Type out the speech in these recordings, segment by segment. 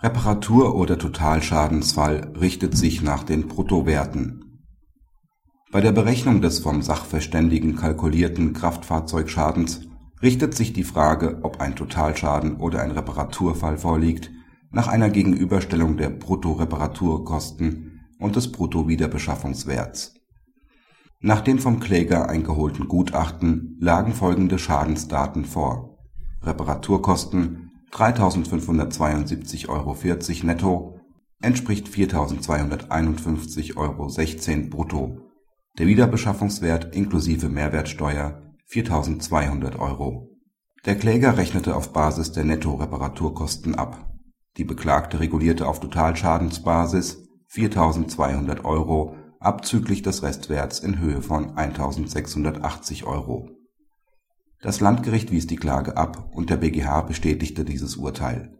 Reparatur oder Totalschadensfall richtet sich nach den Bruttowerten. Bei der Berechnung des vom Sachverständigen kalkulierten Kraftfahrzeugschadens richtet sich die Frage, ob ein Totalschaden oder ein Reparaturfall vorliegt, nach einer Gegenüberstellung der Bruttoreparaturkosten und des Bruttowiederbeschaffungswerts. Nach dem vom Kläger eingeholten Gutachten lagen folgende Schadensdaten vor: Reparaturkosten 3.572,40 Euro netto entspricht 4.251,16 Euro brutto, der Wiederbeschaffungswert inklusive Mehrwertsteuer 4.200 Euro. Der Kläger rechnete auf Basis der Nettoreparaturkosten ab. Die Beklagte regulierte auf Totalschadensbasis 4.200 Euro abzüglich des Restwerts in Höhe von 1.680 Euro das Landgericht wies die Klage ab und der BGH bestätigte dieses Urteil.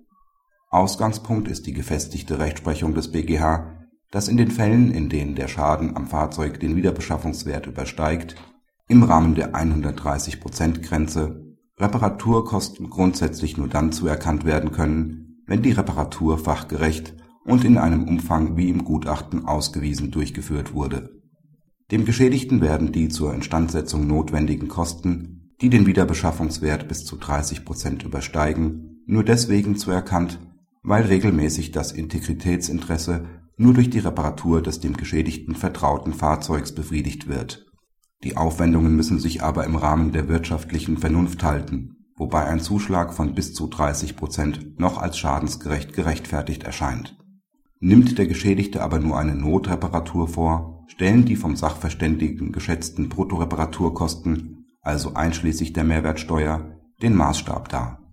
Ausgangspunkt ist die gefestigte Rechtsprechung des BGH, dass in den Fällen, in denen der Schaden am Fahrzeug den Wiederbeschaffungswert übersteigt, im Rahmen der 130%-Grenze Reparaturkosten grundsätzlich nur dann zuerkannt werden können, wenn die Reparatur fachgerecht und in einem Umfang wie im Gutachten ausgewiesen durchgeführt wurde. Dem Geschädigten werden die zur Instandsetzung notwendigen Kosten die den Wiederbeschaffungswert bis zu 30 Prozent übersteigen, nur deswegen zuerkannt, weil regelmäßig das Integritätsinteresse nur durch die Reparatur des dem Geschädigten vertrauten Fahrzeugs befriedigt wird. Die Aufwendungen müssen sich aber im Rahmen der wirtschaftlichen Vernunft halten, wobei ein Zuschlag von bis zu 30 Prozent noch als schadensgerecht gerechtfertigt erscheint. Nimmt der Geschädigte aber nur eine Notreparatur vor, stellen die vom Sachverständigen geschätzten Bruttoreparaturkosten also einschließlich der Mehrwertsteuer, den Maßstab dar.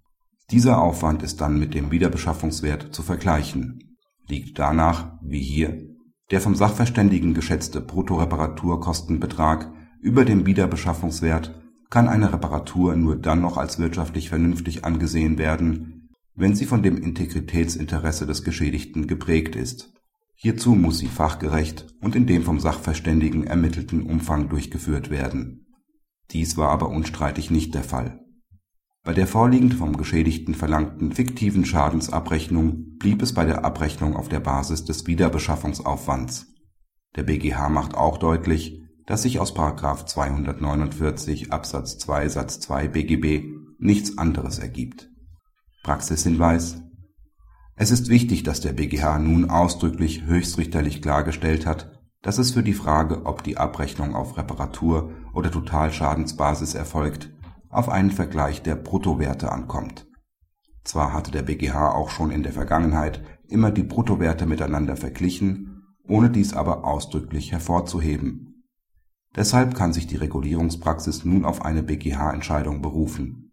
Dieser Aufwand ist dann mit dem Wiederbeschaffungswert zu vergleichen. Liegt danach, wie hier, der vom Sachverständigen geschätzte Bruttoreparaturkostenbetrag über dem Wiederbeschaffungswert, kann eine Reparatur nur dann noch als wirtschaftlich vernünftig angesehen werden, wenn sie von dem Integritätsinteresse des Geschädigten geprägt ist. Hierzu muss sie fachgerecht und in dem vom Sachverständigen ermittelten Umfang durchgeführt werden dies war aber unstreitig nicht der Fall. Bei der vorliegend vom Geschädigten verlangten fiktiven Schadensabrechnung blieb es bei der Abrechnung auf der Basis des Wiederbeschaffungsaufwands. Der BGH macht auch deutlich, dass sich aus § 249 Absatz 2 Satz 2 BGB nichts anderes ergibt. Praxishinweis Es ist wichtig, dass der BGH nun ausdrücklich höchstrichterlich klargestellt hat dass es für die Frage, ob die Abrechnung auf Reparatur oder Totalschadensbasis erfolgt, auf einen Vergleich der Bruttowerte ankommt. Zwar hatte der BGH auch schon in der Vergangenheit immer die Bruttowerte miteinander verglichen, ohne dies aber ausdrücklich hervorzuheben. Deshalb kann sich die Regulierungspraxis nun auf eine BGH-Entscheidung berufen